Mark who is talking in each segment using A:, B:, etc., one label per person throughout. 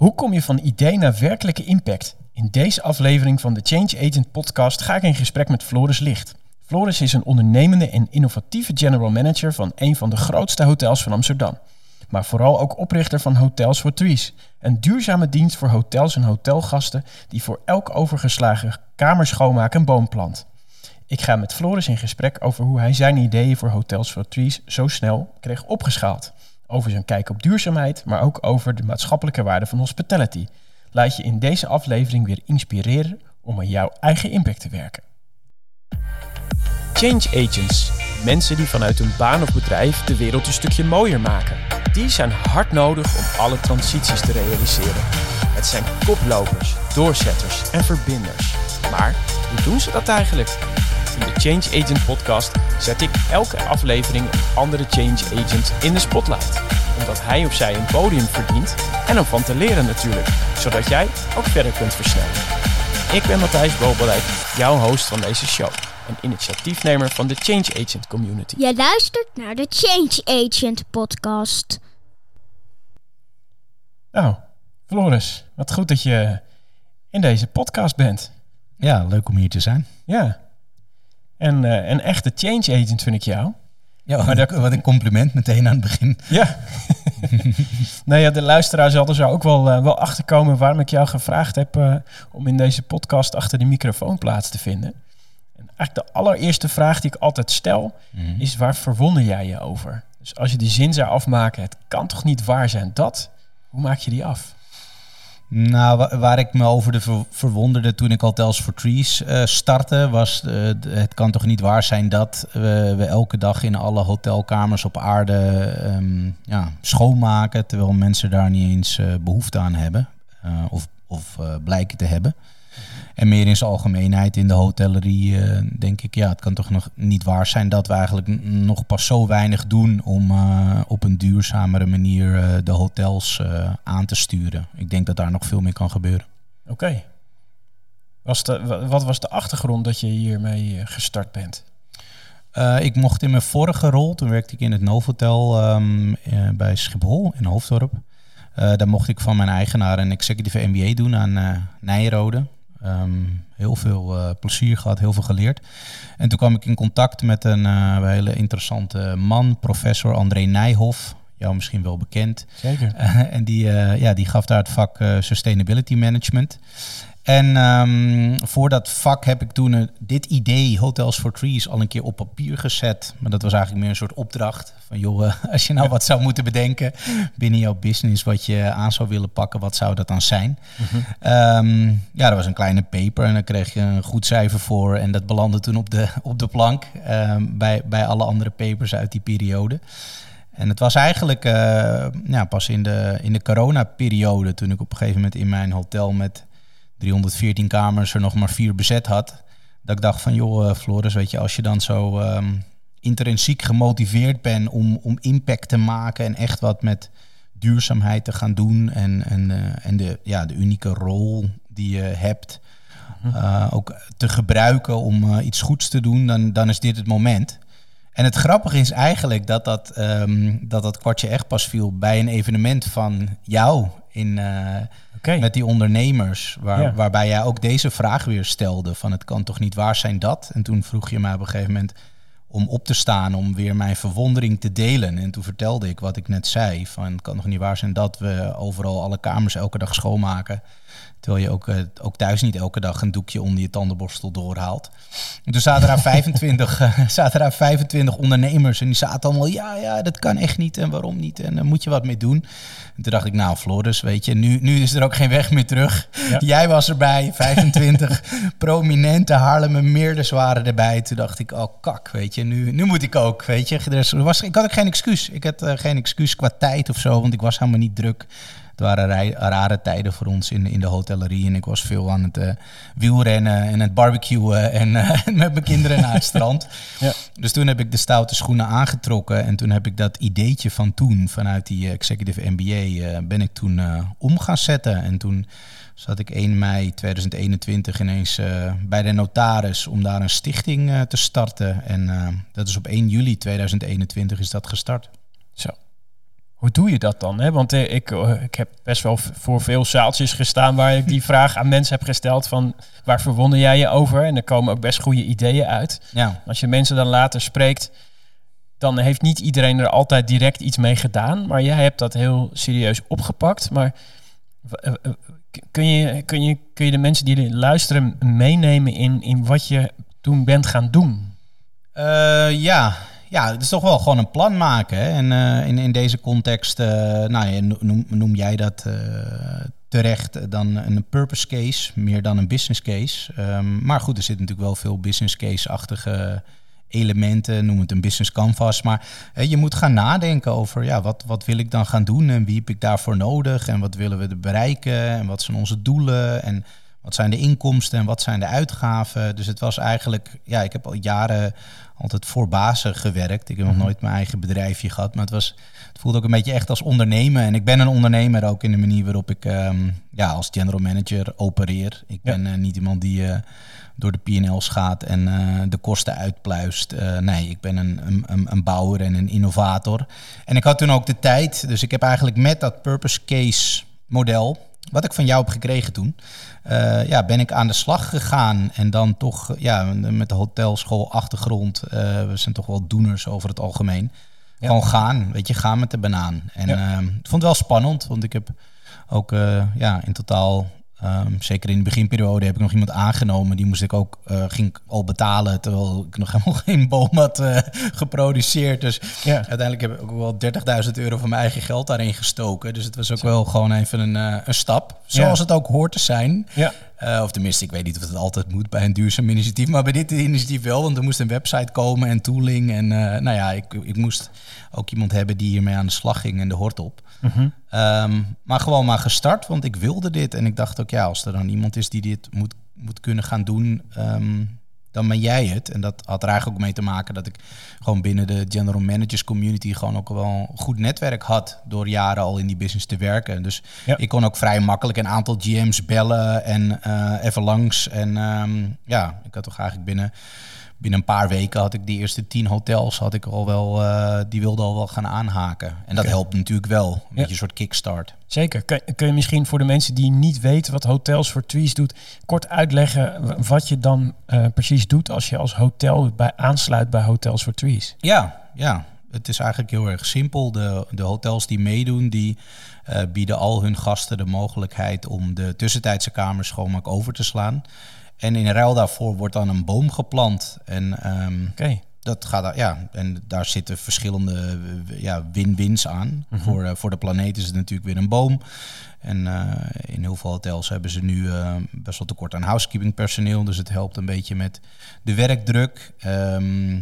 A: Hoe kom je van idee naar werkelijke impact? In deze aflevering van de Change Agent podcast ga ik in gesprek met Floris Licht. Floris is een ondernemende en innovatieve general manager van een van de grootste hotels van Amsterdam. Maar vooral ook oprichter van Hotels for Trees, een duurzame dienst voor hotels en hotelgasten die voor elk overgeslagen kamer schoonmaak een boom plant. Ik ga met Floris in gesprek over hoe hij zijn ideeën voor Hotels for Trees zo snel kreeg opgeschaald. Over zijn kijk op duurzaamheid, maar ook over de maatschappelijke waarde van hospitality. Laat je in deze aflevering weer inspireren om aan jouw eigen impact te werken. Change agents, mensen die vanuit hun baan of bedrijf de wereld een stukje mooier maken. Die zijn hard nodig om alle transities te realiseren. Het zijn koplopers, doorzetters en verbinders. Maar hoe doen ze dat eigenlijk? In de Change Agent podcast zet ik elke aflevering een andere change agent in de spotlight. Omdat hij of zij een podium verdient en om van te leren natuurlijk. Zodat jij ook verder kunt versnellen. Ik ben Matthijs Bobelijk, jouw host van deze show. En initiatiefnemer van de Change Agent Community.
B: Je luistert naar de Change Agent podcast.
A: Nou, Floris, wat goed dat je in deze podcast bent.
C: Ja, leuk om hier te zijn.
A: Ja. En uh, een echte change agent vind ik jou.
C: Ja, maar dat, wat een compliment meteen aan het begin.
A: Ja. nou ja, de luisteraar zal er zo ook wel, uh, wel achterkomen waarom ik jou gevraagd heb uh, om in deze podcast achter de microfoon plaats te vinden. En eigenlijk de allereerste vraag die ik altijd stel mm. is waar verwonder jij je over? Dus als je die zin zou afmaken, het kan toch niet waar zijn dat? Hoe maak je die af?
C: Nou, waar ik me over de ver verwonderde toen ik Hotels for Trees uh, startte, was uh, het kan toch niet waar zijn dat we, we elke dag in alle hotelkamers op aarde um, ja, schoonmaken, terwijl mensen daar niet eens uh, behoefte aan hebben of, of blijken te hebben. En meer in zijn algemeenheid in de hotellerie uh, denk ik, ja, het kan toch nog niet waar zijn dat we eigenlijk nog pas zo weinig doen om uh, op een duurzamere manier uh, de hotels aan te sturen. Ik denk dat daar nog veel meer kan gebeuren.
A: Oké. Okay. Wat was de achtergrond dat je hiermee gestart bent?
C: ik mocht in mijn vorige rol, toen werkte ik in het Novotel um, bij Schiphol in Hoofddorp. daar mocht ik van mijn eigenaar een executive MBA doen aan Nijrode. Um, heel veel uh, plezier gehad, heel veel geleerd. En toen kwam ik in contact met een uh, hele interessante man, professor André Nijhoff. Jou misschien wel bekend.
A: Zeker.
C: Uh, en die, ja, die gaf daar het vak Sustainability Management. En um, voor dat vak heb ik toen een, dit idee, Hotels for Trees, al een keer op papier gezet. Maar dat was eigenlijk meer een soort opdracht. Van joh, als je nou wat zou moeten bedenken binnen jouw business, wat je aan zou willen pakken, wat zou dat dan zijn? Mm-hmm. Um, ja, dat was een kleine paper en daar kreeg je een goed cijfer voor. En dat belandde toen op de, op de plank um, bij, bij alle andere papers uit die periode. En het was eigenlijk uh, ja, pas in de, in de coronaperiode, toen ik op een gegeven moment in mijn hotel met 314 kamers er nog maar vier bezet had. Dat ik dacht van, joh, Floris, weet je, als je dan zo um, intrinsiek gemotiveerd bent om, om impact te maken en echt wat met duurzaamheid te gaan doen en, en, uh, en de, ja, de unieke rol die je hebt uh, ook te gebruiken om uh, iets goeds te doen, dan, dan is dit het moment. En het grappige is eigenlijk dat dat, um, dat, dat kwartje echt pas viel bij een evenement van jou in, uh, okay. met die ondernemers. Waar, ja. Waarbij jij ook deze vraag weer stelde: van het kan toch niet waar zijn dat? En toen vroeg je mij op een gegeven moment om op te staan, om weer mijn verwondering te delen. En toen vertelde ik wat ik net zei: van het kan toch niet waar zijn dat we overal alle kamers elke dag schoonmaken. Terwijl je ook, uh, ook thuis niet elke dag een doekje onder je tandenborstel doorhaalt. En toen zaten er 25, uh, zaten er 25 ondernemers en die zaten allemaal, ja, ja, dat kan echt niet en waarom niet en daar moet je wat mee doen. En toen dacht ik, nou Floris, weet je, nu, nu is er ook geen weg meer terug. Ja. Jij was erbij, 25 prominente Haarlemmermeerders waren erbij. Toen dacht ik, oh kak, weet je, nu, nu moet ik ook, weet je. Er was, ik had ook geen excuus. Ik had uh, geen excuus qua tijd of zo, want ik was helemaal niet druk. Het waren rij, rare tijden voor ons in, in de hotellerie. En ik was veel aan het uh, wielrennen en het barbecuen en uh, met mijn kinderen naar het strand. Ja. Dus toen heb ik de stoute schoenen aangetrokken. En toen heb ik dat ideetje van toen, vanuit die executive MBA, ben ik toen om gaan zetten. En toen zat ik 1 mei 2021 ineens bij de notaris om daar een stichting te starten. En dat is op 1 juli 2021 is dat gestart.
A: Zo. Hoe doe je dat dan? Hè? Want eh, ik, eh, ik heb best wel voor veel zaaltjes gestaan waar ik die vraag aan mensen heb gesteld van waar verwonder jij je over? En er komen ook best goede ideeën uit.
C: Ja.
A: Als je mensen dan later spreekt, dan heeft niet iedereen er altijd direct iets mee gedaan. Maar jij hebt dat heel serieus opgepakt. Maar eh, kun je, kun je, kun je de mensen die luisteren meenemen in, in wat je toen bent gaan doen?
C: Ja. Ja, het is toch wel gewoon een plan maken. En eh, in, in deze context, eh, nou, noem, noem jij dat eh, terecht dan een purpose case, meer dan een business case. Ehm, maar goed, er zit natuurlijk wel veel business case-achtige elementen, noem het een business canvas. Maar je moet gaan nadenken over, ja, wat, wat wil ik dan gaan doen en wie heb ik daarvoor nodig en wat willen we er bereiken en wat zijn onze doelen en wat zijn de inkomsten en wat zijn de uitgaven. Dus het was eigenlijk, ja, ik heb al jaren altijd voor bazen gewerkt. Ik heb nog nooit mijn eigen bedrijfje gehad, maar het was, het voelde ook een beetje echt als ondernemen. En ik ben een ondernemer ook in de manier waarop ik ehm, ja, als general manager opereer. Ik
A: Ja.
C: ben eh, niet iemand die eh, door de P&L's gaat en eh, de kosten uitpluist. Nee, ik ben een, een, een bouwer en een innovator. En ik had toen ook de tijd, dus ik heb eigenlijk met dat purpose case model, wat ik van jou heb gekregen toen, eh, ja, ben ik aan de slag gegaan. En dan toch, ja, met de hotelschool achtergrond, eh, we zijn toch wel doeners over het algemeen.
A: Ja.
C: Gewoon gaan, weet je, gaan met de banaan. En
A: Ja.
C: ehm, ik vond het wel spannend, want ik heb ook eh, ja, in totaal, ehm, zeker in de beginperiode, heb ik nog iemand aangenomen. Die moest ik ook, eh, ging al betalen, terwijl ik nog helemaal geen boom had eh, geproduceerd. Dus
A: Ja.
C: uiteindelijk heb ik ook wel 30.000 euro van mijn eigen geld daarin gestoken. Dus het was ook wel gewoon even een, eh, een stap, zoals
A: Ja.
C: het ook hoort te zijn.
A: Ja.
C: Of tenminste, ik weet niet of het altijd moet bij een duurzaam initiatief. Maar bij dit initiatief wel, want er moest een website komen en tooling. En nou ja, ik, ik moest ook iemand hebben die hiermee aan de slag ging en de hort op.
A: Mhm.
C: Ehm, maar gewoon maar gestart, want ik wilde dit. En ik dacht ook, ja, als er dan iemand is die dit moet, moet kunnen gaan doen, ehm, dan ben jij het. En dat had er eigenlijk ook mee te maken dat ik gewoon binnen de general managers community gewoon ook wel een goed netwerk had door jaren al in die business te werken. Dus
A: Ja.
C: ik kon ook vrij makkelijk een aantal GM's bellen en eh, even langs. En ehm, ja, ik had toch eigenlijk binnen, binnen een paar weken had ik die eerste tien hotels had ik al wel, eh, die wilden al wel gaan aanhaken. En dat helpt natuurlijk wel, een
A: Ja.
C: beetje een soort kickstart.
A: Zeker. Kun, kun je misschien voor de mensen die niet weten wat Hotels voor Trees doet, kort uitleggen wat je dan eh, precies doet als je als hotel bij, aansluit bij Hotels voor Trees?
C: Ja, ja. Het is eigenlijk heel erg simpel. De, de hotels die meedoen, die eh, bieden al hun gasten de mogelijkheid om de tussentijdse kamers schoonmaak over te slaan. En in ruil daarvoor wordt dan een boom geplant. En
A: Oké.
C: dat gaat, ja, en daar zitten verschillende eh, ja, win-wins aan. voor, eh, voor de planeet is het natuurlijk weer een boom. En eh, in heel veel hotels hebben ze nu best wel tekort aan housekeeping personeel. Dus het helpt een beetje met de werkdruk. Ehm,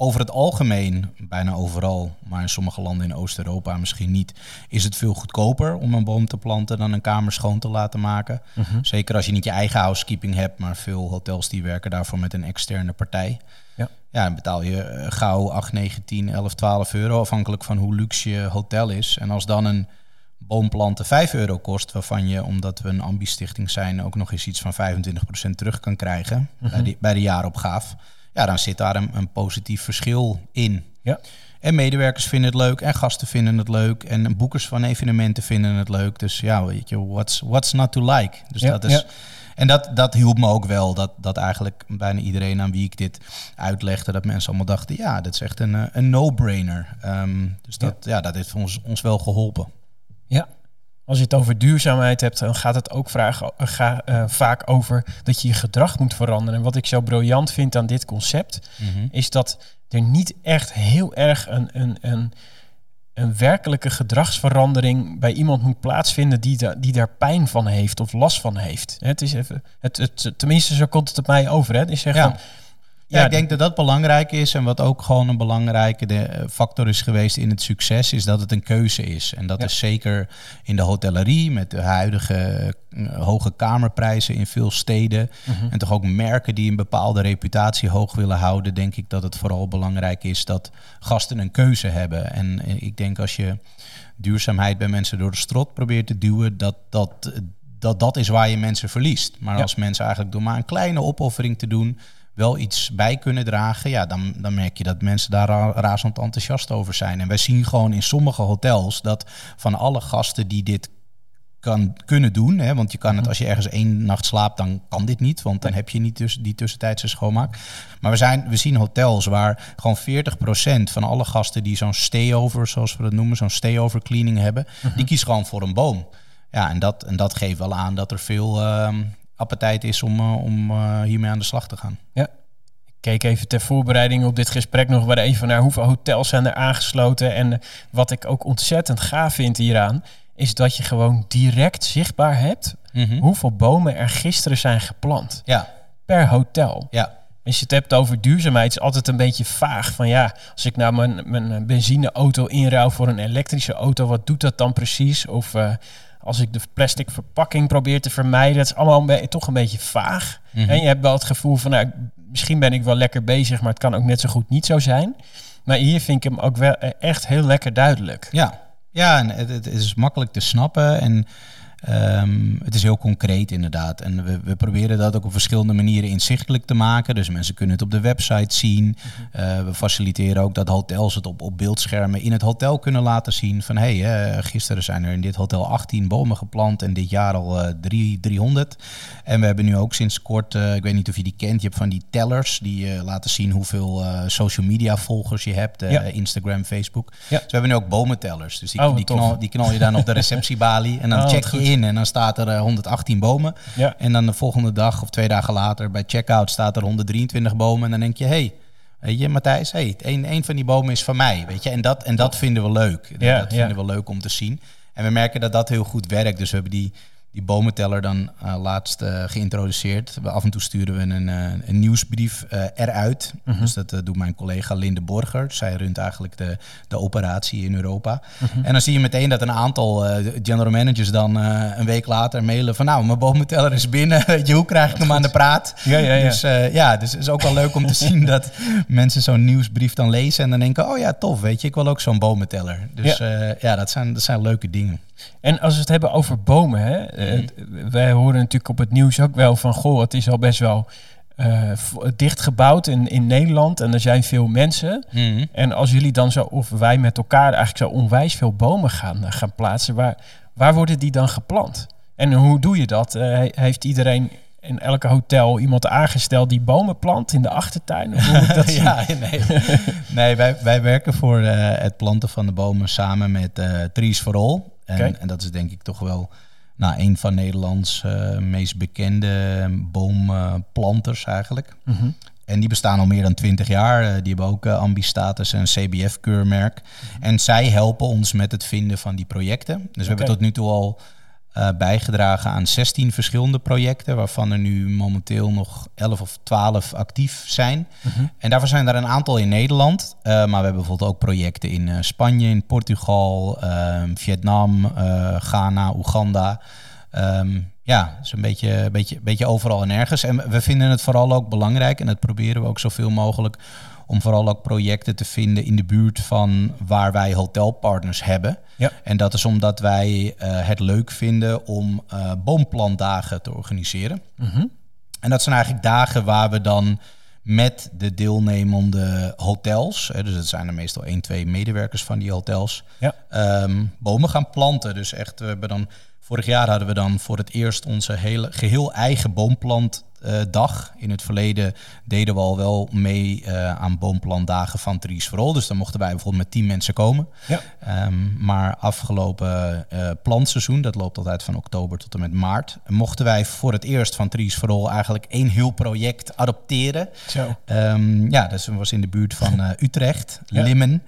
C: over het algemeen, bijna overal, maar in sommige landen in Oost-Europa misschien niet, is het veel goedkoper om een boom te planten dan een kamer schoon te laten maken. Zeker als je niet je eigen housekeeping hebt, maar veel hotels die werken daarvoor met een externe partij.
A: Ja.
C: Ja, dan betaal je eh, gauw 8, 9, 10, 11, 12 euro, afhankelijk van hoe luxe je hotel is. En als dan een boomplanten 5 euro kost, waarvan je, omdat we een ambistichting zijn, ook nog eens iets van 25% terug kan krijgen bij, de, bij de jaaropgave. Ja, dan zit daar een, een positief verschil in.
A: Ja.
C: En medewerkers vinden het leuk en gasten vinden het leuk en boekers van evenementen vinden het leuk. Dus ja, weet je, what's, what's not to like? Dus
A: Ja,
C: dat is...
A: ja.
C: En dat, dat hielp me ook wel. Dat, dat eigenlijk bijna iedereen aan wie ik dit uitlegde, dat mensen allemaal dachten, ja, dat is echt een, eh, een no-brainer. Ehm, dus dat, ja. dat heeft ons, ons wel geholpen.
A: Ja. Als je het over duurzaamheid hebt, dan gaat het ook eh, ga, eh, vaak over dat je je gedrag moet veranderen. En wat ik zo briljant vind aan dit concept, is dat er niet echt heel erg een, een, een, een werkelijke gedragsverandering bij iemand moet plaatsvinden die, da, die daar pijn van heeft of last van heeft. Het is even, het, het, tenminste, zo komt het op mij over. Hè? Het is zeggen
C: Ja. Ja,
A: Ja,
C: ik denk dat dat belangrijk is. En wat ook gewoon een belangrijke eh, factor is geweest in het succes, is dat het een keuze is. En dat
A: Ja.
C: is zeker in de hotellerie, met de huidige eh, hoge kamerprijzen in veel steden.
A: Mhm.
C: En toch ook merken die een bepaalde reputatie hoog willen houden, denk ik dat het vooral belangrijk is dat gasten een keuze hebben. En eh, ik denk als je duurzaamheid bij mensen door de strot probeert te duwen, dat dat, dat, dat is waar je mensen verliest. Maar
A: Ja.
C: als mensen eigenlijk door maar een kleine opoffering te doen, wel iets bij kunnen dragen, ja, dan, dan merk je dat mensen daar ra- razend enthousiast over zijn. En wij zien gewoon in sommige hotels dat van alle gasten die dit kan kunnen doen, hè, want je kan het als je ergens één nacht slaapt, dan kan dit niet, want dan heb je niet dus die tussentijdse schoonmaak. Maar we, zijn, we zien hotels waar gewoon 40% van alle gasten die zo'n stay-over, zoals we dat noemen, zo'n stay-over cleaning hebben, die kiezen gewoon voor een boom. Ja, en dat, en dat geeft wel aan dat er veel ehm appetijt is om, eh, om eh, hiermee aan de slag te gaan.
A: Ja. Ik keek even ter voorbereiding op dit gesprek nog weer even naar hoeveel hotels zijn er aangesloten. En wat ik ook ontzettend gaaf vind hieraan, is dat je gewoon direct zichtbaar hebt hoeveel bomen er gisteren zijn geplant.
C: Ja,
A: Per hotel.
C: ja,
A: Als je het hebt over duurzaamheid, is altijd een beetje vaag. Van ja, als ik nou mijn, mijn benzineauto inruil voor een elektrische auto, wat doet dat dan precies? Of eh, als ik de plastic verpakking probeer te vermijden, dat is allemaal een be- toch een beetje vaag.
C: Mhm.
A: En je hebt wel het gevoel van, nou, misschien ben ik wel lekker bezig, maar het kan ook net zo goed niet zo zijn. Maar hier vind ik hem ook wel eh, echt heel lekker duidelijk.
C: ja. Ja, en het, het is makkelijk te snappen en ehm, het is heel concreet inderdaad. En we, we proberen dat ook op verschillende manieren inzichtelijk te maken. Dus mensen kunnen het op de website zien. Eh, we faciliteren ook dat hotels het op, op beeldschermen in het hotel kunnen laten zien. Van hé, hey, eh, gisteren zijn er in dit hotel 18 bomen geplant en dit jaar al eh, drie- 300. En we hebben nu ook sinds kort, eh, ik weet niet of je die kent, je hebt van die tellers die eh, laten zien hoeveel eh, social media volgers je hebt. eh,
A: Ja.
C: Instagram, Facebook.
A: Ja.
C: Dus we hebben nu ook bomentellers. Dus die,
A: Oh,
C: die, knal, die knal je dan op de receptiebalie en dan
A: Oh,
C: check je. In en dan staat er eh, 118 bomen.
A: Ja.
C: En dan de volgende dag of twee dagen later bij checkout staat er 123 bomen. En dan denk je, hé, hey, weet je, Matthijs, hey, een, een van die bomen is van mij. Weet je? En, dat, en dat vinden we leuk.
A: Ja,
C: dat
A: ja.
C: vinden we leuk om te zien. En we merken dat dat heel goed werkt. Dus we hebben die, die bomenteller dan eh, laatst eh, geïntroduceerd. We, af en toe sturen we een, eh, een nieuwsbrief eruit.
A: Mhm.
C: Dus dat doet mijn collega Linde Borger. Zij runt eigenlijk de, de operatie in Europa.
A: Mhm.
C: En dan zie je meteen dat een aantal general managers dan een week later mailen van... nou, mijn bomenteller is binnen. Weet je, hoe krijg ik hem aan de praat?
A: Ja, ja, ja.
C: Dus ja, dus het is ook wel leuk om te zien dat mensen zo'n nieuwsbrief dan lezen... en dan denken, oh ja, tof, weet je, ik wil ook zo'n bomenteller. Dus ja, ja dat, zijn, dat zijn leuke dingen.
A: En als we het hebben over bomen, hè, eh, wij horen natuurlijk op het nieuws ook wel van, goh, het is al best wel eh, v- dicht gebouwd in, in Nederland en er zijn veel mensen. En als jullie dan zo, of wij met elkaar eigenlijk zo onwijs veel bomen gaan, eh, gaan plaatsen, waar, waar worden die dan geplant? En hoe doe je dat? He- heeft iedereen in elke hotel iemand aangesteld die bomen plant in de achtertuin? Of hoe moet ik dat
C: ja, nee. nee wij, wij werken voor het planten van de bomen samen met eh Trees for All. En, en dat is denk ik toch wel nou, een van Nederlands eh, meest bekende boomplanters eigenlijk.
A: Mhm.
C: En die bestaan al meer dan 20 jaar. Eh, die hebben ook eh, Ambi-status en CBF-keurmerk. En zij helpen ons met het vinden van die projecten. Dus we hebben tot nu toe al eh, bijgedragen aan 16 verschillende projecten, waarvan er nu momenteel nog 11 of 12 actief zijn.
A: Mhm.
C: En daarvan zijn er een aantal in Nederland. eh, maar we hebben bijvoorbeeld ook projecten in eh, Spanje, in Portugal, ehm, Vietnam, Ghana, Oeganda. Ehm, ja, dus een beetje, beetje, beetje overal en ergens. En we vinden het vooral ook belangrijk, en dat proberen we ook zoveel mogelijk, om vooral ook projecten te vinden in de buurt van waar wij hotelpartners hebben.
A: Ja.
C: En dat is omdat wij eh, het leuk vinden om eh boomplantdagen te organiseren.
A: Mhm.
C: En dat zijn eigenlijk dagen waar we dan met de deelnemende hotels, hè, dus het zijn er meestal één, twee medewerkers van die hotels,
A: Ja.
C: ehm, bomen gaan planten. Dus echt, we hebben dan, vorig jaar hadden we dan voor het eerst onze hele, geheel eigen boomplantdag. In het verleden deden we al wel mee eh, aan boomplantdagen van Tries for All. Dus dan mochten wij bijvoorbeeld met tien mensen komen.
A: Ja.
C: Ehm, maar afgelopen eh plantseizoen, dat loopt altijd van oktober tot en met maart, mochten wij voor het eerst van Tries for All eigenlijk één heel project adopteren.
A: Zo.
C: Ehm, ja, dus dat was in de buurt van eh, Utrecht,
A: Ja.
C: Limmen.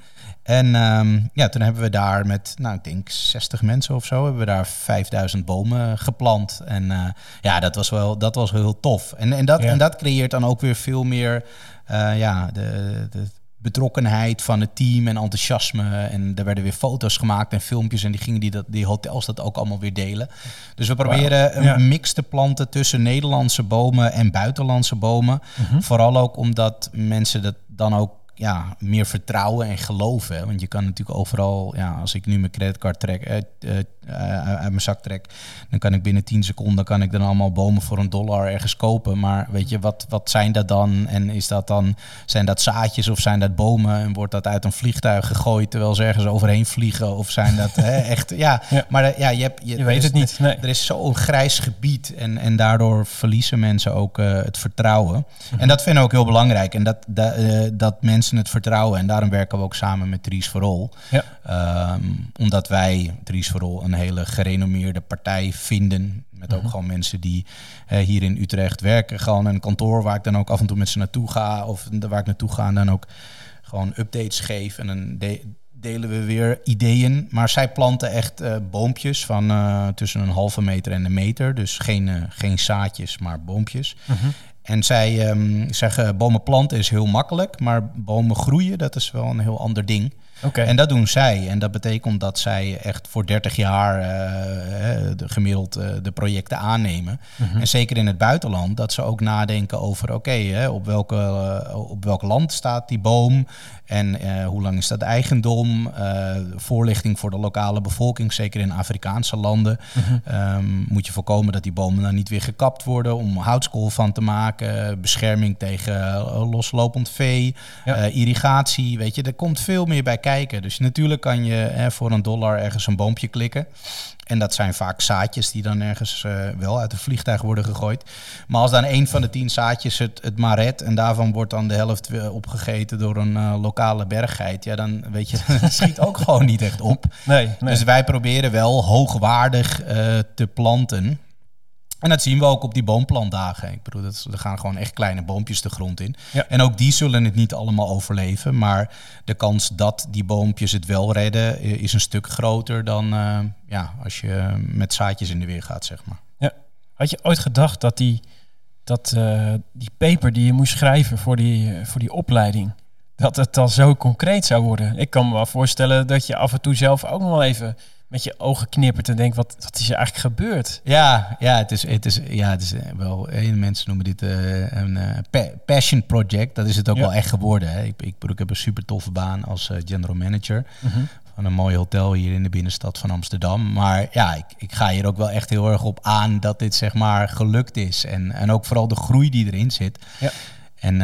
C: En ehm, ja, toen hebben we daar met, nou ik denk 60 mensen of zo, hebben we daar 5000 bomen geplant. En eh, ja, dat was wel, dat was heel tof. En, en, dat,
A: Ja.
C: en dat creëert dan ook weer veel meer, eh, ja, de, de betrokkenheid van het team en enthousiasme. En er werden weer foto's gemaakt en filmpjes en die gingen die, dat, die hotels dat ook allemaal weer delen. Dus we proberen een
A: Ja.
C: mix te planten tussen Nederlandse bomen en buitenlandse bomen.
A: Mhm.
C: Vooral ook omdat mensen dat dan ook ja, meer vertrouwen en geloven. Hè. Want je kan natuurlijk overal, ja, als ik nu mijn creditcard trek, uit, uit, uit mijn zak trek, dan kan ik binnen 10 seconden kan ik dan allemaal bomen voor een dollar ergens kopen. Maar weet je, wat, wat zijn dat dan? En is dat dan, zijn dat zaadjes of zijn dat bomen? En wordt dat uit een vliegtuig gegooid terwijl ze ergens overheen vliegen? Of zijn dat hè, echt, ja,
A: Ja.
C: maar eh, ja, je, hebt,
A: Je weet het niet. Nee.
C: er is zo'n grijs gebied en, en daardoor verliezen mensen ook eh, het vertrouwen.
A: Mhm.
C: En dat vinden we ook heel belangrijk. En dat, eh, dat mensen het vertrouwen. En daarom werken we ook samen met Dries Verrol.
A: Ja.
C: Ehm, omdat wij Dries Verrol een hele gerenommeerde partij vinden. Met ook gewoon mensen die hier in Utrecht werken. Gewoon een kantoor waar ik dan ook af en toe met ze naartoe ga. Of waar ik naartoe ga en dan ook gewoon updates geef. En dan de- delen we weer ideeën. Maar zij planten echt eh, boompjes van eh, tussen een halve meter en een meter. Dus geen, eh, geen zaadjes, maar boompjes. En zij ehm, zeggen, bomen planten is heel makkelijk, maar bomen groeien, dat is wel een heel ander ding. En dat doen zij. En dat betekent dat zij echt voor 30 jaar eh, de, gemiddeld eh, de projecten aannemen. En zeker in het buitenland, dat ze ook nadenken over, oké, op, welke, eh, op welk land staat die boom? En hoe lang is dat eigendom? Voorlichting voor de lokale bevolking, zeker in Afrikaanse landen. Ehm, moet je voorkomen dat die bomen dan niet weer gekapt worden om houtskool van te maken. Bescherming tegen loslopend vee,
A: Ja.
C: irrigatie. Weet je, er komt veel meer bij kijken. Dus natuurlijk kan je hè, voor een dollar ergens een boompje klikken. En dat zijn vaak zaadjes die dan ergens eh, wel uit een vliegtuig worden gegooid. Maar als dan een van de tien zaadjes het, het maar redt en daarvan wordt dan de helft weer opgegeten door een eh, lokale berggeit, ja, dan weet je, dat schiet ook gewoon niet echt op.
A: Nee, nee.
C: Dus wij proberen wel hoogwaardig eh, te planten. En dat zien we ook op die boomplantdagen. Ik bedoel, dat, er gaan gewoon echt kleine boompjes de grond in.
A: Ja.
C: En ook die zullen het niet allemaal overleven. Maar de kans dat die boompjes het wel redden is een stuk groter dan eh, ja, als je met zaadjes in de weer gaat, zeg maar.
A: Ja. Had je ooit gedacht dat die, dat, eh, die paper die je moest schrijven voor die, eh, voor die opleiding, dat het dan zo concreet zou worden? Ik kan me wel voorstellen dat je af en toe zelf ook nog wel even met je ogen knippert en denkt, wat, wat is er eigenlijk gebeurd?
C: Ja, ja, het is, het is, ja, het is eh, wel. eh, Mensen noemen dit eh, een pa- passion project. Dat is het ook
A: Ja.
C: wel echt geworden. Hè. Ik, ik, bedoel, ik heb een super toffe baan als general manager van een mooi hotel hier in de binnenstad van Amsterdam. Maar ja, ik, ik ga hier ook wel echt heel erg op aan dat dit zeg maar gelukt is en en ook vooral de groei die erin zit.
A: Ja.
C: En,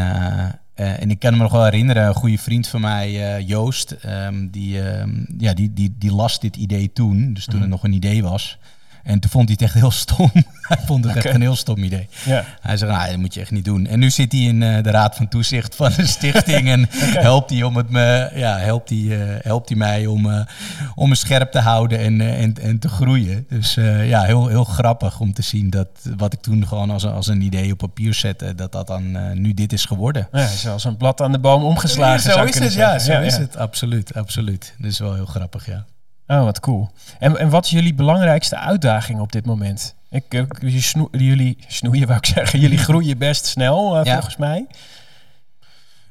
C: eh, en ik kan me nog wel herinneren, een goede vriend van mij, eh, Joost, ehm, die, ehm, ja, die, die, die las dit idee toen, dus toen het nog een idee was. En toen vond hij het echt heel stom. hij vond het echt een heel stom idee.
A: Ja.
C: Hij zei, nou, dat moet je echt niet doen. En nu zit hij in eh, de raad van toezicht van de stichting en helpt hij om het me, ja, helpt hij, eh, helpt hij mij om, eh, om me scherp te houden en, en, en te groeien. Dus ja, heel, heel grappig om te zien dat wat ik toen gewoon als, een- als een idee op papier zette, dat dat dan nu dit is geworden.
A: Ja, zoals een blad aan de boom omgeslagen.
C: zo is het, ja, zo is het. Absoluut, absoluut. Dat is wel heel grappig, ja.
A: Oh, wat cool. En, en wat is jullie belangrijkste uitdaging op dit moment? Ik, jullie, snoe- jullie snoeien, wou ik zeggen. Jullie groeien best snel, eh,
C: Ja.
A: volgens mij.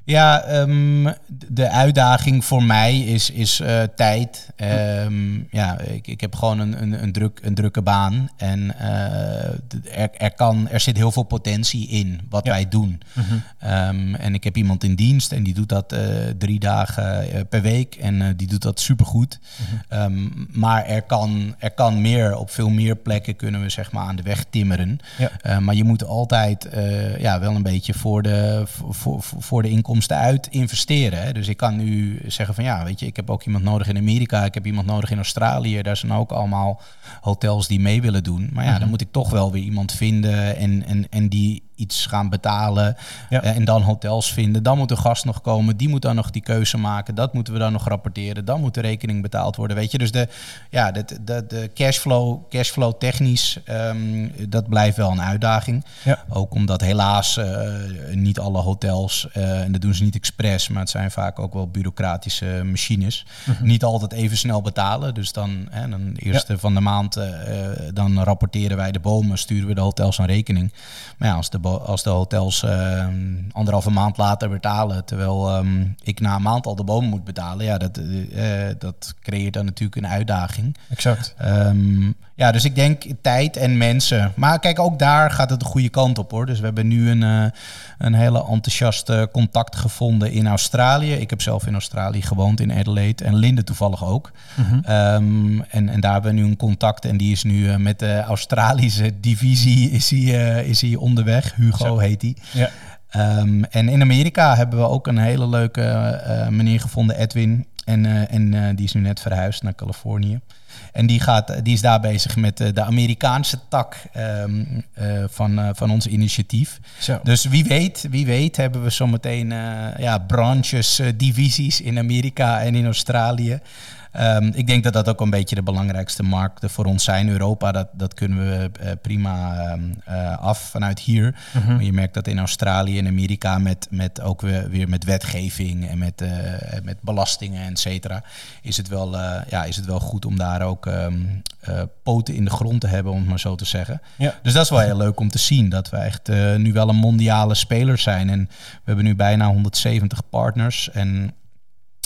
C: Ja, ehm, de uitdaging voor mij is, is eh, tijd. Ehm, ja, ik, ik heb gewoon een, een, een, druk, een drukke baan. En eh, er, er, kan, er zit heel veel potentie in wat
A: Ja.
C: wij doen. Ehm, en ik heb iemand in dienst en die doet dat eh, drie dagen per week. En die doet dat supergoed. Ehm, maar er kan, er kan meer, op veel meer plekken kunnen we zeg maar aan de weg timmeren.
A: Ja.
C: Maar je moet altijd ja, wel een beetje voor de, voor, voor, voor de inkomsten uit investeren. Hè. Dus ik kan nu zeggen van ja, weet je, ik heb ook iemand nodig in Amerika, ik heb iemand nodig in Australië. Daar zijn ook allemaal hotels die mee willen doen. Maar ja, dan moet ik toch wel weer iemand vinden en, en, en die iets gaan betalen.
A: Ja.
C: Eh, en dan hotels vinden. Dan moet de gast nog komen. Die moet dan nog die keuze maken. Dat moeten we dan nog rapporteren. Dan moet de rekening betaald worden. Weet je, dus de, ja, de, de, de cashflow, cashflow technisch, ehm, dat blijft wel een uitdaging.
A: Ja.
C: Ook omdat helaas eh, niet alle hotels, eh, en dat doen ze niet expres, maar het zijn vaak ook wel bureaucratische machines, niet altijd even snel betalen. Dus dan, hè, dan eerste van de maand, dan rapporteren wij de bomen, sturen we de hotels een rekening. Maar ja, als de als de hotels eh, anderhalve maand later betalen, terwijl ehm, ik na een maand al de boom moet betalen, ja, dat, eh, dat creëert dan natuurlijk een uitdaging.
A: Exact.
C: Ehm, ja, dus ik denk tijd en mensen. Maar kijk, ook daar gaat het de goede kant op hoor. Dus we hebben nu een, eh, een hele enthousiaste contact gevonden in Australië. Ik heb zelf in Australië gewoond, in Adelaide. En Linde toevallig ook.
A: Mhm.
C: En, en daar hebben we nu een contact. En die is nu eh, met de Australische divisie is hij, is hij onderweg. Hugo heet hij.
A: Ja.
C: Ehm, en in Amerika hebben we ook een hele leuke eh meneer gevonden, Edwin. En, eh, en eh, die is nu net verhuisd naar Californië. En die, gaat, die is daar bezig met de Amerikaanse tak ehm, eh, van, van ons initiatief.
A: Zo.
C: Dus wie weet, wie weet hebben we zometeen ja, branches, divisies in Amerika en in Australië. Ehm, ik denk dat dat ook een beetje de belangrijkste markten voor ons zijn. Europa, dat, dat kunnen we eh, prima ehm, eh, af vanuit hier.
A: Mhm.
C: Maar je merkt dat in Australië en Amerika met, met ook weer, weer met wetgeving en met, eh, met belastingen, et cetera, is het wel, ja, is het wel goed om daar ook eh, poten in de grond te hebben, om het maar zo te zeggen.
A: Ja.
C: Dus dat is wel heel leuk om te zien, dat we echt nu wel een mondiale speler zijn. En we hebben nu bijna 170 partners en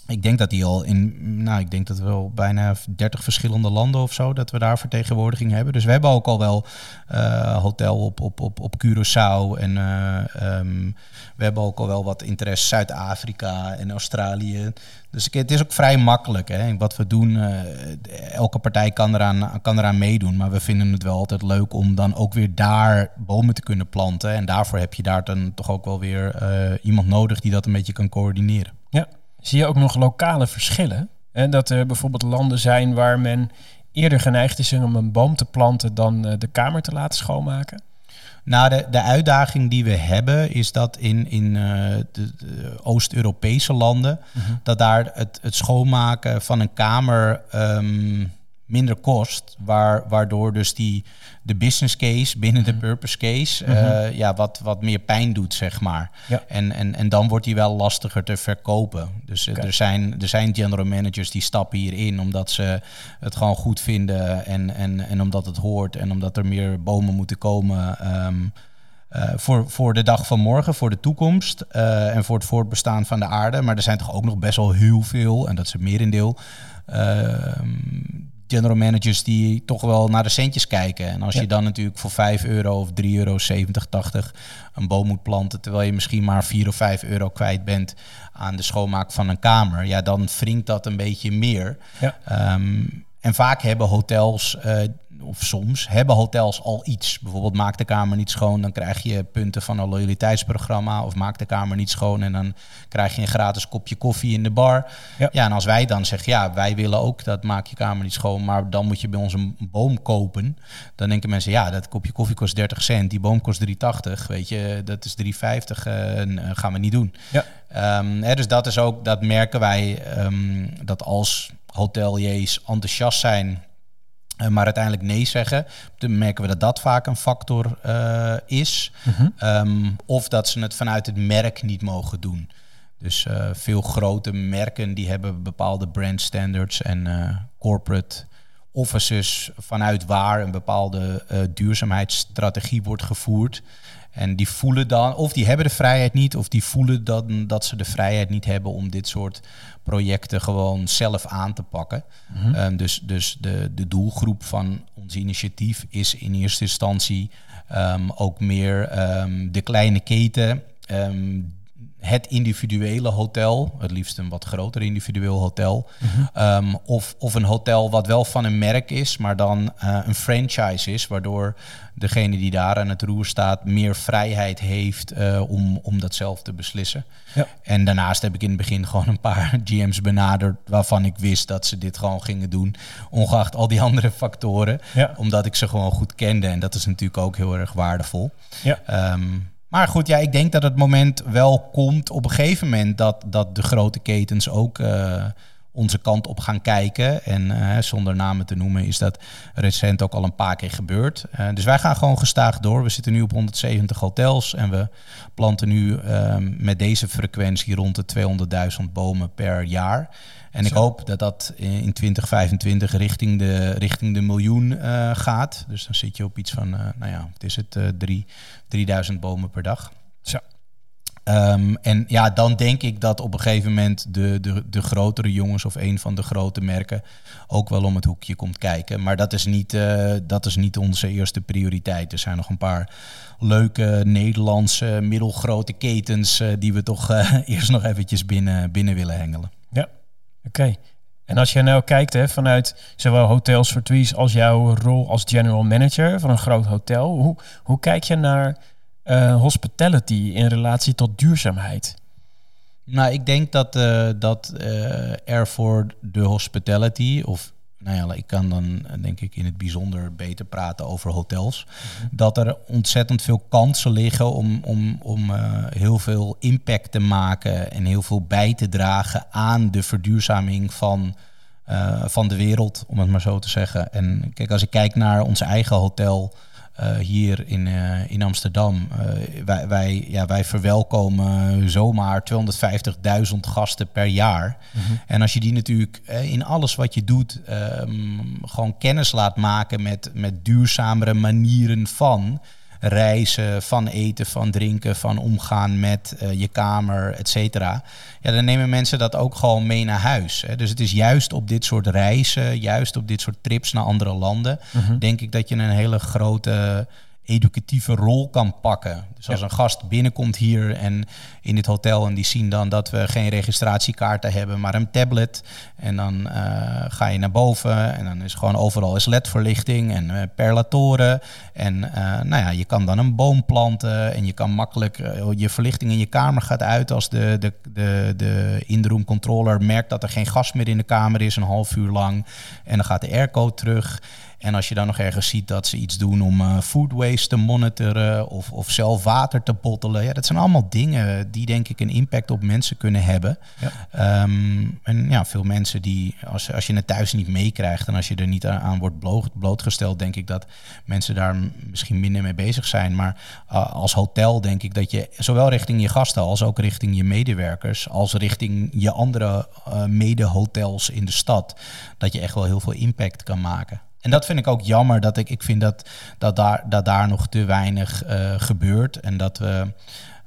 C: ik denk dat die al in, nou, ik denk dat we wel bijna 30 verschillende landen of zo, dat we daar vertegenwoordiging hebben. Dus we hebben ook al wel eh, hotel op, op, op, op Curaçao en eh, ehm, we hebben ook al wel wat interesse Zuid-Afrika en Australië. Dus het is ook vrij makkelijk. Hè. Wat we doen, eh, elke partij kan eraan, kan eraan meedoen. Maar we vinden het wel altijd leuk om dan ook weer daar bomen te kunnen planten. En daarvoor heb je daar dan toch ook wel weer iemand nodig die dat een beetje kan coördineren.
A: Ja. Zie je ook nog lokale verschillen? En dat er bijvoorbeeld landen zijn waar men eerder geneigd is om een boom te planten dan eh, de kamer te laten schoonmaken?
C: Nou, de, de uitdaging die we hebben is dat in, in eh, de, de Oost-Europese landen, dat daar het, het schoonmaken van een kamer ehm, minder kost, waar, waardoor dus die, de business case binnen de purpose case eh, ja, wat, wat meer pijn doet, zeg maar.
A: Ja.
C: En, en, en dan wordt die wel lastiger te verkopen. Dus eh, er, zijn, er zijn general managers die stappen hierin omdat ze het gewoon goed vinden en, en, en omdat het hoort en omdat er meer bomen moeten komen. ehm, eh, voor, voor de dag van morgen, voor de toekomst en voor het voortbestaan van de aarde. Maar er zijn toch ook nog best wel heel veel, en dat is het merendeel, ehm, general managers die toch wel naar de centjes kijken. En als
A: Ja.
C: je dan natuurlijk voor 5 euro of 3 euro 70, 80 een boom moet planten, terwijl je misschien maar 4 of 5 euro kwijt bent aan de schoonmaak van een kamer, ja, dan wringt dat een beetje meer.
A: Ja.
C: Ehm, en vaak hebben hotels, eh, of soms, hebben hotels al iets. Bijvoorbeeld maak de kamer niet schoon, dan krijg je punten van een loyaliteitsprogramma. Of maak de kamer niet schoon en dan krijg je een gratis kopje koffie in de bar.
A: Ja.
C: Ja, en als wij dan zeggen, ja, wij willen ook dat maak je kamer niet schoon, maar dan moet je bij ons een boom kopen. Dan denken mensen, ja, dat kopje koffie kost 30 cent, die boom kost 3,80, weet je, dat is 3,50, eh, en, eh, gaan we niet doen.
A: Ja.
C: Ehm, hè, dus dat is ook, dat merken wij, ehm, dat als hoteliers enthousiast zijn, eh, maar uiteindelijk nee zeggen, dan merken we dat dat vaak een factor eh, is. Ehm, of dat ze het vanuit het merk niet mogen doen. Dus eh, veel grote merken die hebben bepaalde brand standards en corporate offices vanuit waar een bepaalde eh, duurzaamheidsstrategie wordt gevoerd. En die voelen dan, of die hebben de vrijheid niet, of die voelen dan dat ze de vrijheid niet hebben om dit soort projecten gewoon zelf aan te pakken. Ehm, dus dus de, de doelgroep van ons initiatief is in eerste instantie ehm, ook meer ehm, de kleine keten. Het individuele hotel, het liefst een wat groter individueel hotel. Ehm, of, of een hotel wat wel van een merk is, maar dan eh, een franchise is, waardoor degene die daar aan het roer staat meer vrijheid heeft eh, om, om dat zelf te beslissen.
A: Ja.
C: En daarnaast heb ik in het begin gewoon een paar GM's benaderd waarvan ik wist dat ze dit gewoon gingen doen, ongeacht al die andere factoren,
A: Ja.
C: omdat ik ze gewoon goed kende. En dat is natuurlijk ook heel erg waardevol.
A: Ja.
C: Ehm, maar goed, ja, ik denk dat het moment wel komt op een gegeven moment dat, dat de grote ketens ook, eh, onze kant op gaan kijken. En eh, zonder namen te noemen is dat recent ook al een paar keer gebeurd. Eh, dus wij gaan gewoon gestaag door. We zitten nu op 170 hotels en we planten nu ehm, met deze frequentie rond de 200.000 bomen per jaar. En ik hoop dat dat in 2025 richting de, richting de miljoen eh, gaat. Dus dan zit je op iets van, nou ja, het is het eh, drie, 3000 bomen per dag. Ehm, en ja, dan denk ik dat op een gegeven moment de, de, de grotere jongens of een van de grote merken ook wel om het hoekje komt kijken. Maar dat is niet, eh, dat is niet onze eerste prioriteit. Er zijn nog een paar leuke Nederlandse middelgrote ketens eh, die we toch eh, eerst nog eventjes binnen, binnen willen hengelen.
A: Ja, oké. En als je nou kijkt hè, vanuit zowel Hotels Trees als jouw rol als general manager van een groot hotel, hoe, hoe kijk je naar eh, hospitality in relatie tot duurzaamheid?
C: Nou, ik denk dat, eh, dat eh, er voor de hospitality, of nou ja, ik kan dan denk ik in het bijzonder beter praten over hotels, dat er ontzettend veel kansen liggen om, om, om heel veel impact te maken en heel veel bij te dragen aan de verduurzaming van, van de wereld, om het maar zo te zeggen. En kijk, als ik kijk naar ons eigen hotel. Eh, hier in, eh, in Amsterdam. Eh, wij, wij, ja, wij verwelkomen zomaar 250.000 gasten per jaar. En als je die natuurlijk in alles wat je doet, ehm, gewoon kennis laat maken met, met duurzamere manieren van reizen, van eten, van drinken, van omgaan met eh, je kamer, et cetera. Ja, dan nemen mensen dat ook gewoon mee naar huis. Hè. Dus het is juist op dit soort reizen, juist op dit soort trips naar andere landen, denk ik dat je een hele grote educatieve rol kan pakken. Dus als
A: Ja.
C: een gast binnenkomt hier en in dit hotel en die zien dan dat we geen registratiekaarten hebben, maar een tablet. En dan eh, ga je naar boven en dan is gewoon overal is ledverlichting en eh, perlatoren. En eh, nou ja, je kan dan een boom planten en je kan makkelijk je verlichting in je kamer gaat uit als de, de, de, de in-room controller merkt dat er geen gas meer in de kamer is een half uur lang. En dan gaat de airco terug. En als je dan nog ergens ziet dat ze iets doen om eh, food waste te monitoren of, of zelf water te bottelen. Ja, dat zijn allemaal dingen die denk ik een impact op mensen kunnen hebben.
A: Ja.
C: Ehm, en ja, veel mensen die, als, als je het thuis niet meekrijgt en als je er niet aan, aan wordt bloot, blootgesteld, denk ik dat mensen daar misschien minder mee bezig zijn. Maar uh, als hotel denk ik dat je zowel richting je gasten als ook richting je medewerkers, als richting je andere uh, mede-hotels in de stad, dat je echt wel heel veel impact kan maken. En dat vind ik ook jammer. Dat ik, ik vind dat, dat, daar, dat daar nog te weinig uh, gebeurt. En dat we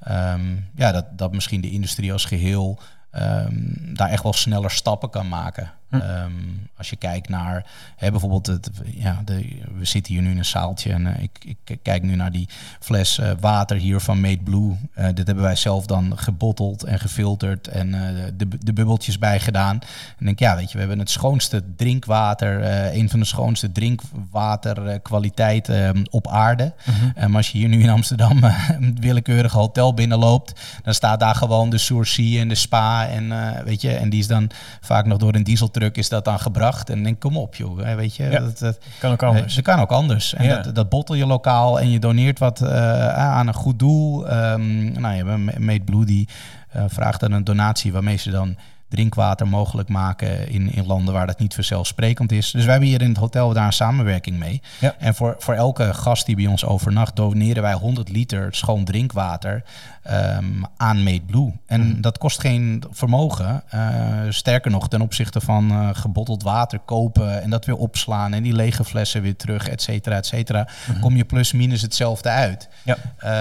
C: um, ja, dat, dat misschien de industrie als geheel um, daar echt wel sneller stappen kan maken. Hm. Um, als je kijkt naar hè, bijvoorbeeld, het, ja, de, we zitten hier nu in een zaaltje en uh, ik, ik, kijk nu naar die fles uh, water hier van Made Blue. Uh, dit hebben wij zelf dan gebotteld en gefilterd en eh, de, de bubbeltjes bij gedaan. En denk, ja, weet je, we hebben het schoonste drinkwater, een van de schoonste drinkwaterkwaliteiten uh, op aarde. Maar als je hier nu in Amsterdam een willekeurig hotel binnenloopt, dan staat daar gewoon de Sourcy en de Spa en eh, weet je, en die is dan vaak nog door een is dat dan gebracht. En denk, kom op joh, weet je.
A: Ja,
C: dat, dat,
A: kan ook anders.
C: Dat kan ook anders. En ja. dat, dat bottel je lokaal en je doneert wat uh, aan een goed doel. Um, nou, je hebt Made Blue die uh, vraagt dan een donatie waarmee ze dan drinkwater mogelijk maken in, in landen waar dat niet vanzelfsprekend is. Dus wij hebben hier in het hotel daar een samenwerking mee.
A: Ja.
C: En voor, voor elke gast die bij ons overnacht, doneren wij 100 liter schoon drinkwater um, aan Made Blue. En mm. dat kost geen vermogen. Uh, sterker nog, ten opzichte van uh, gebotteld water kopen en dat weer opslaan en die lege flessen weer terug, et cetera, et cetera, mm -hmm. kom je plus minus hetzelfde uit.
A: Ja.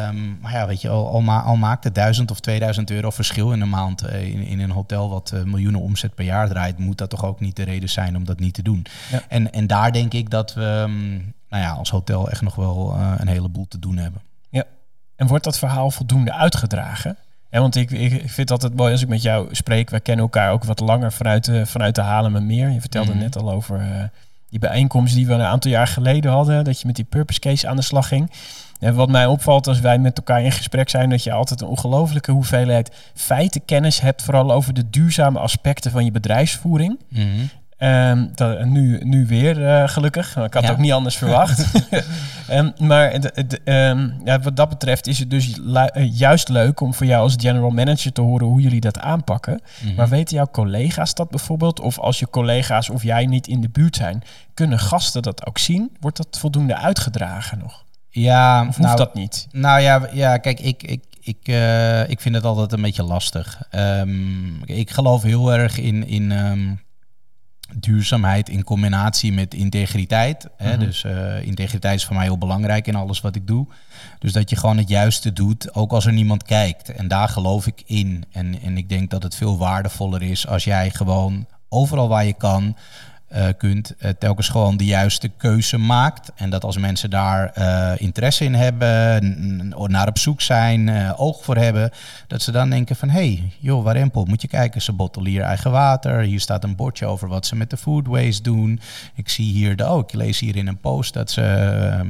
C: Um, maar ja, weet je, al, al, ma al maakt het 1000 of 2000 euro verschil in een maand uh, in, in een hotel wat miljoenen omzet per jaar draait, moet dat toch ook niet de reden zijn om dat niet te doen.
A: Ja.
C: En, en daar denk ik dat we um, nou ja, als hotel echt nog wel uh, een heleboel te doen hebben.
A: Ja, en wordt dat verhaal voldoende uitgedragen? Ja, want ik, ik vind het altijd mooi als ik met jou spreek. Wij kennen elkaar ook wat langer vanuit de, vanuit de Halen meer. Je vertelde mm -hmm. net al over uh, die bijeenkomst die we een aantal jaar geleden hadden. Dat je met die purpose case aan de slag ging. En wat mij opvalt als wij met elkaar in gesprek zijn, dat je altijd een ongelofelijke hoeveelheid feitenkennis hebt, vooral over de duurzame aspecten van je bedrijfsvoering.
C: Mm -hmm.
A: Dat, nu, nu weer, eh, gelukkig. Ik had
C: Ja.
A: het ook niet anders verwacht. Ehm, maar ehm, ja, wat dat betreft is het dus eh, juist leuk om voor jou als general manager te horen hoe jullie dat aanpakken.
C: Mhm.
A: Maar weten jouw collega's dat bijvoorbeeld? Of als je collega's of jij niet in de buurt zijn, kunnen gasten dat ook zien? Wordt dat voldoende uitgedragen nog?
C: Ja,
A: Of hoeft
C: nou,
A: dat niet?
C: Nou ja, ja kijk, ik, ik, ik, eh, ik vind het altijd een beetje lastig. Ehm, ik geloof heel erg in, in ehm, duurzaamheid in combinatie met integriteit. Hè?
A: Mhm.
C: Dus eh, integriteit is voor mij heel belangrijk in alles wat ik doe. Dus dat je gewoon het juiste doet, ook als er niemand kijkt. En daar geloof ik in. En, en ik denk dat het veel waardevoller is als jij gewoon overal waar je kan eh, kunt, eh, telkens gewoon de juiste keuze maakt. En dat als mensen daar eh, interesse in hebben, naar op zoek zijn, oog voor hebben, dat ze dan denken van, hé, hey, joh, Warempel, moet je kijken, ze bottelen hier eigen water. Hier staat een bordje over wat ze met de food waste doen. Ik zie hier, de, oh, ik lees hier in een post dat ze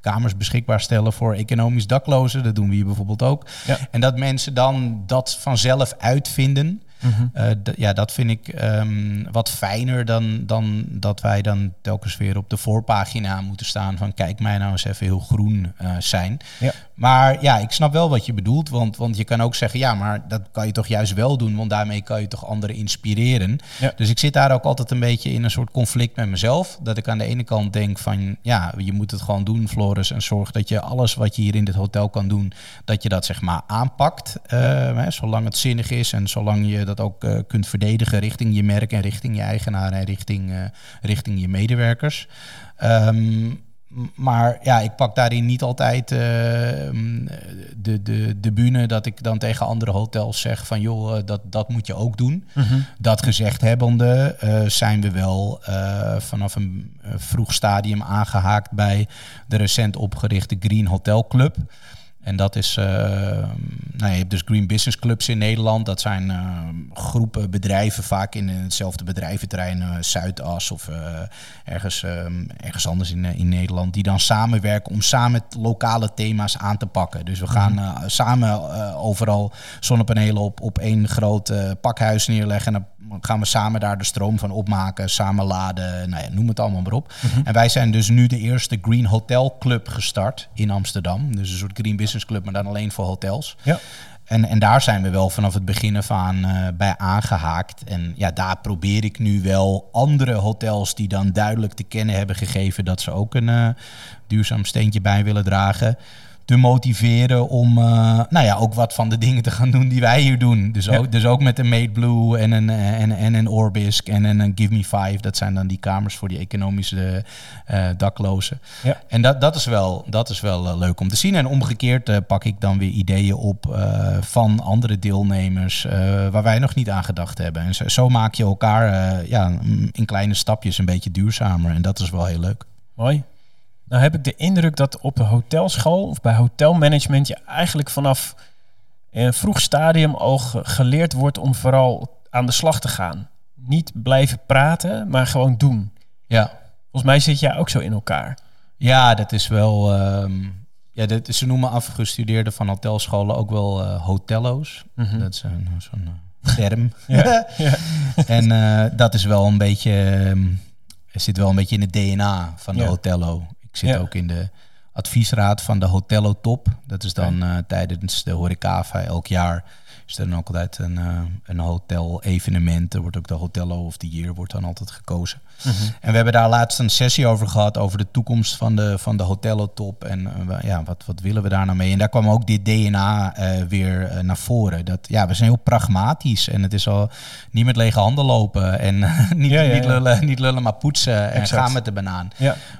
C: kamers beschikbaar stellen voor economisch daklozen. Dat doen we hier bijvoorbeeld ook.
A: Ja.
C: En dat mensen dan dat vanzelf uitvinden.
A: Mhm.
C: Eh, d- ja, dat vind ik ehm, wat fijner dan, dan dat wij dan telkens weer op de voorpagina moeten staan van kijk mij nou eens even heel groen eh, zijn.
A: Ja.
C: Maar ja, ik snap wel wat je bedoelt, want, want je kan ook zeggen ja, maar dat kan je toch juist wel doen, want daarmee kan je toch anderen inspireren.
A: Ja.
C: Dus ik zit daar ook altijd een beetje in een soort conflict met mezelf, dat ik aan de ene kant denk van ja, je moet het gewoon doen, Floris, en zorg dat je alles wat je hier in dit hotel kan doen, dat je dat zeg maar aanpakt, eh, hè, zolang het zinnig is en zolang je dat ook eh, kunt verdedigen richting je merk en richting je eigenaar en richting, eh, richting je medewerkers. Ehm, m- maar ja, ik pak daarin niet altijd eh, de, de, de bühne dat ik dan tegen andere hotels zeg van joh, eh, dat, dat moet je ook doen.
A: Mhm.
C: Dat gezegd hebbende eh, zijn we wel vanaf een vroeg stadium aangehaakt bij de recent opgerichte Green Hotel Club. En dat is, eh, nou, je hebt dus Green Business Clubs in Nederland. Dat zijn eh, groepen bedrijven, vaak in hetzelfde bedrijventerrein, eh, Zuidas of eh, ergens, eh, ergens anders in, eh, in Nederland. Die dan samenwerken om samen lokale thema's aan te pakken. Dus we gaan eh, samen eh, overal zonnepanelen op, op één groot eh, pakhuis neerleggen. En gaan we samen daar de stroom van opmaken, samen laden, nou ja, noem het allemaal maar op. En wij zijn dus nu de eerste Green Hotel Club gestart in Amsterdam. Dus een soort Green Business Club, maar dan alleen voor hotels.
A: Ja.
C: En, en daar zijn we wel vanaf het begin af aan eh, bij aangehaakt. En ja, daar probeer ik nu wel andere hotels die dan duidelijk te kennen hebben gegeven dat ze ook een eh, duurzaam steentje bij willen dragen. Te motiveren om uh, nou ja, ook wat van de dingen te gaan doen die wij hier doen. Dus,
A: Ja.
C: ook, dus ook met een Made Blue en een, eh, en, en een Orbisk en een, Give Me Five. Dat zijn dan die kamers voor die economische uh, daklozen.
A: Ja.
C: En dat, dat is wel, dat is wel uh, leuk om te zien. En omgekeerd pak ik dan weer ideeën op van andere deelnemers waar wij nog niet aan gedacht hebben. En zo, zo maak je elkaar ja, in kleine stapjes een beetje duurzamer. En dat is wel heel leuk.
A: Mooi. Nou heb ik de indruk dat op de hotelschool of bij hotelmanagement je eigenlijk vanaf een vroeg stadium al ge geleerd wordt om vooral aan de slag te gaan. Niet blijven praten, maar gewoon doen.
C: Ja.
A: Volgens mij zit jij ook zo in elkaar.
C: Ja, dat is wel. Um, ja, dat, ze noemen afgestudeerden van hotelscholen ook wel uh, hotello's. Mm -hmm. Dat is een, zo'n uh, term.
A: ja, ja.
C: En uh, dat is wel een beetje. Um, zit wel een beetje in het DNA van de ja. hotello. Ik zit ja. ook in de adviesraad van de Hotello Top. Dat is dan uh, tijdens de Horecava elk jaar is er dan ook altijd een, uh, een hotel evenement. Er wordt ook de Hotello of the Year wordt dan altijd gekozen. Mm -hmm. En we hebben daar laatst een sessie over gehad over de toekomst van de, van de Hotello Top. En uh, ja, wat, wat willen we daar nou mee? En daar kwam ook dit DNA weer naar voren. Dat, ja, we zijn heel pragmatisch en het is al niet met lege handen lopen. En niet, ja, ja, niet, lullen, niet lullen, maar poetsen. En gaan met de banaan.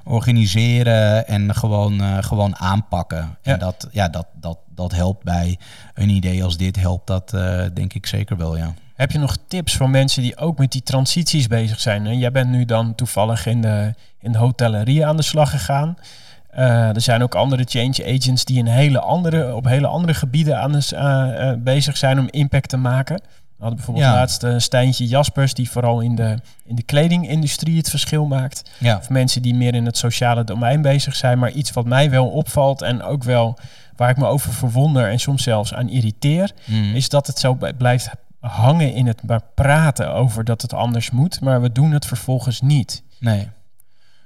C: Organiseren en gewoon, gewoon aanpakken. En dat, ja, dat, dat, dat helpt bij een idee als dit, helpt dat uh, denk ik zeker wel, ja.
A: Heb je nog tips voor mensen die ook met die transities bezig zijn? En jij bent nu dan toevallig in de, in de hotellerie aan de slag gegaan. Uh, er zijn ook andere change agents die in hele andere, op hele andere gebieden aan de, uh, uh, bezig zijn om impact te maken. We hadden bijvoorbeeld ja. laatst Stijntje Jaspers, die vooral in de, in de kledingindustrie het verschil maakt.
C: Ja.
A: Of mensen die meer in het sociale domein bezig zijn. Maar iets wat mij wel opvalt en ook wel waar ik me over verwonder en soms zelfs aan irriteer,
C: Mhm.
A: mm. is dat het zo blijft hangen in het maar praten over dat het anders moet, maar we doen het vervolgens niet.
C: Nee.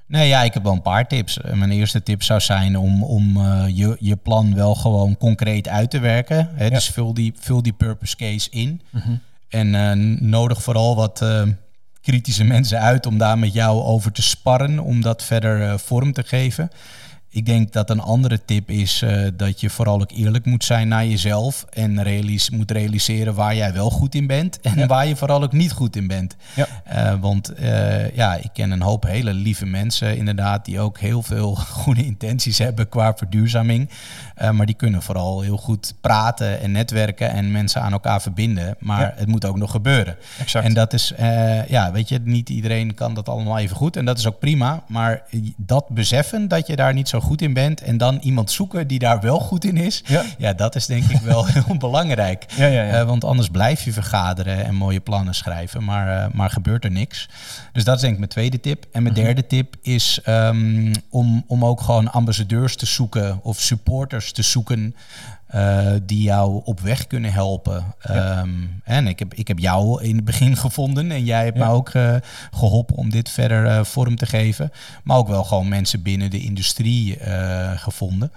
C: Nee, ja, ik heb wel een paar tips. Mijn eerste tip zou zijn om, om eh, je, je plan wel gewoon concreet uit te werken. Hè? Dus vul die, vul die purpose case in. En eh, nodig vooral wat eh, kritische mensen uit om daar met jou over te sparren, om dat verder vorm te geven. Ik denk dat een andere tip is eh, dat je vooral ook eerlijk moet zijn naar jezelf en realis moet realiseren waar jij wel goed in bent en waar je vooral ook niet goed in bent.
A: Ja.
C: Eh, want eh, ja, ik ken een hoop hele lieve mensen inderdaad die ook heel veel goede intenties hebben qua verduurzaming. Eh, maar die kunnen vooral heel goed praten en netwerken en mensen aan elkaar verbinden. Maar
A: Ja.
C: het moet ook nog gebeuren.
A: Exact.
C: En dat is, eh, ja, weet je, niet iedereen kan dat allemaal even goed. En dat is ook prima. Maar dat beseffen dat je daar niet zo goed in bent. En dan iemand zoeken die daar wel goed in is.
A: Ja.
C: Ja, dat is denk ik wel heel belangrijk.
A: Ja, ja, ja.
C: Eh, want anders blijf je vergaderen en mooie plannen schrijven. Maar, maar gebeurt er niks. Dus dat is denk ik mijn tweede tip. En
A: Mhm.
C: mijn derde tip is ehm, om, om ook gewoon ambassadeurs te zoeken. Of supporters te zoeken. eh, die jou op weg kunnen helpen. Ehm, en ik heb, ik heb jou in het begin gevonden. En jij hebt
A: Ja.
C: me ook eh, geholpen om dit verder eh, vorm te geven. Maar ook wel gewoon mensen binnen de industrie gevonden.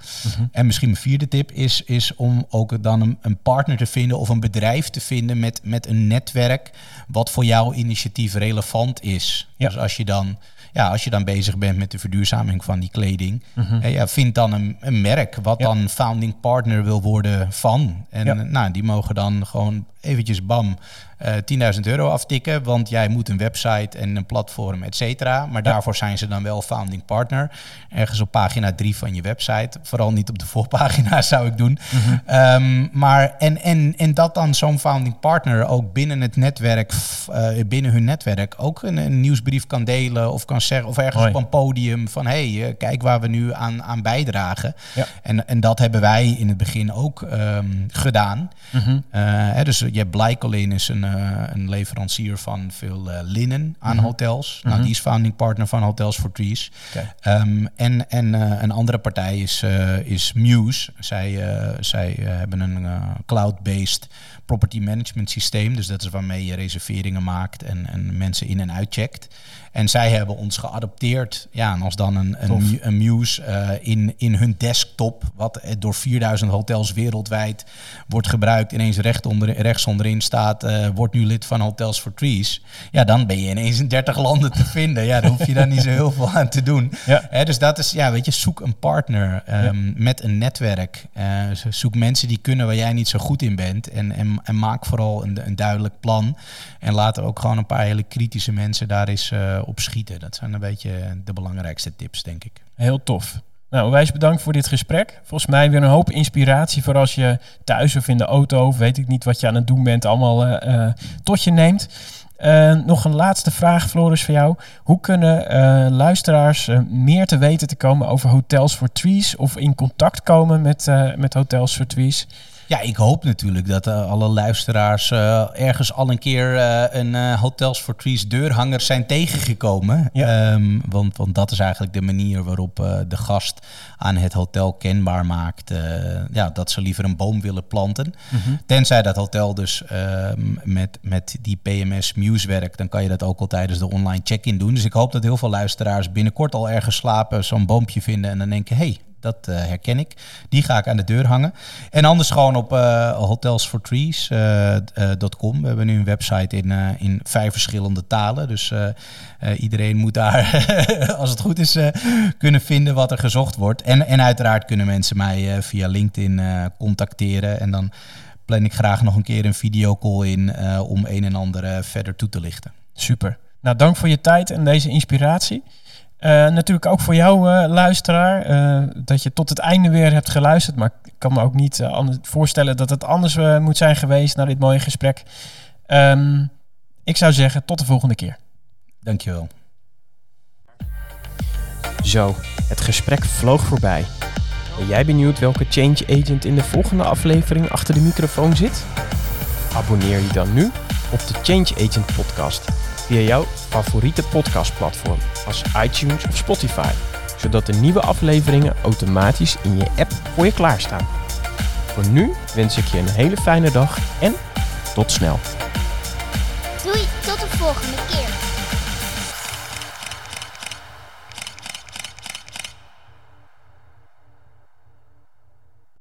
C: En misschien mijn vierde tip is, is om ook dan een, een partner te vinden of een bedrijf te vinden met, met een netwerk wat voor jouw initiatief relevant is.
A: Ja.
C: Dus als je dan. Ja, als je dan bezig bent met de verduurzaming van die kleding, hè, ja, vind dan een, een merk wat
A: Ja.
C: dan founding partner wil worden van. En
A: Ja.
C: nou, die mogen dan gewoon eventjes bam eh 10.000 euro aftikken, want jij moet een website en een platform, et cetera. Maar
A: Ja.
C: daarvoor zijn ze dan wel founding partner. Ergens op pagina 3 van je website. Vooral niet op de voorpagina zou ik doen. Ehm, maar en, en, en dat dan zo'n founding partner ook binnen het netwerk, eh, binnen hun netwerk, ook een, een nieuwsbrief kan delen of kan zeggen, of ergens op een podium van hé, hey, eh, kijk waar we nu aan, aan bijdragen.
A: Ja.
C: En, en dat hebben wij in het begin ook ehm, gedaan.
A: Mhm.
C: Eh, hè, dus je hebt Blijkolin is een, eh, een leverancier van veel eh, linnen aan
A: Mhm.
C: hotels. Nou, die is founding partner van Hotels for Trees. Ehm, en en eh, een andere partij is, eh, is Muse. Zij, eh, zij eh, hebben een eh, cloud-based property management systeem. Dus dat is waarmee je reserveringen maakt en, en mensen in en uitcheckt. En zij hebben ons geadopteerd. Ja, en als dan een, een, een Muse eh, in, in hun desktop, wat eh, door 4000 hotels wereldwijd wordt gebruikt, ineens recht onder, rechts onderin staat, eh, wordt nu lid van Hotels for Trees. Ja, dan ben je ineens in 30 landen te vinden. Ja, daar hoef je dan niet zo heel veel aan te doen.
A: Ja.
C: Hè, dus dat is, ja, weet je, zoek een partner ehm, met een netwerk. Zo- zoek mensen die kunnen waar jij niet zo goed in bent. En, en, en maak vooral een, een duidelijk plan. En laat er ook gewoon een paar hele kritische mensen daar eens op schieten. Dat zijn een beetje de belangrijkste tips, denk ik.
A: Heel tof. Nou, wijs bedankt voor dit gesprek. Volgens mij weer een hoop inspiratie voor als je thuis of in de auto, of weet ik niet wat je aan het doen bent, allemaal eh, eh, tot je neemt. Eh, nog een laatste vraag, Floris, voor jou. Hoe kunnen luisteraars meer te weten te komen over Hotels for Trees of in contact komen met, met Hotels for Trees?
C: Ja, ik hoop natuurlijk dat eh, alle luisteraars eh, ergens al een keer eh, een Hotels for Trees deurhanger zijn tegengekomen.
A: Ja.
C: Ehm, want, want dat is eigenlijk de manier waarop de gast aan het hotel kenbaar maakt ja, dat ze liever een boom willen planten. Tenzij dat hotel dus ehm, met, met die PMS Muse werkt, dan kan je dat ook al tijdens de online check-in doen. Dus ik hoop dat heel veel luisteraars binnenkort al ergens slapen, zo'n boompje vinden en dan denken, hey, dat eh, herken ik. Die ga ik aan de deur hangen. En anders gewoon op eh hotelsfortrees.com. We hebben nu een website in, eh, in vijf verschillende talen. Dus eh, eh, iedereen moet daar, als het goed is, eh, kunnen vinden wat er gezocht wordt. En, en uiteraard kunnen mensen mij eh, via LinkedIn eh, contacteren. En dan plan ik graag nog een keer een videocall in eh, om een en ander eh, verder toe te lichten.
A: Super. Nou, dank voor je tijd en deze inspiratie. Eh, natuurlijk ook voor jou, eh, luisteraar, eh, dat je tot het einde weer hebt geluisterd. Maar ik kan me ook niet anders voorstellen dat het anders moet zijn geweest na dit mooie gesprek. Ehm, ik zou zeggen, tot de volgende keer.
C: Dankjewel.
A: Zo, het gesprek vloog voorbij. Ben jij benieuwd welke change agent in de volgende aflevering achter de microfoon zit? Abonneer je dan nu op de Change Agent podcast via jouw favoriete podcastplatform als iTunes of Spotify, zodat de nieuwe afleveringen automatisch in je app voor je klaarstaan. Voor nu wens ik je een hele fijne dag en tot snel.
B: Doei, tot de volgende keer.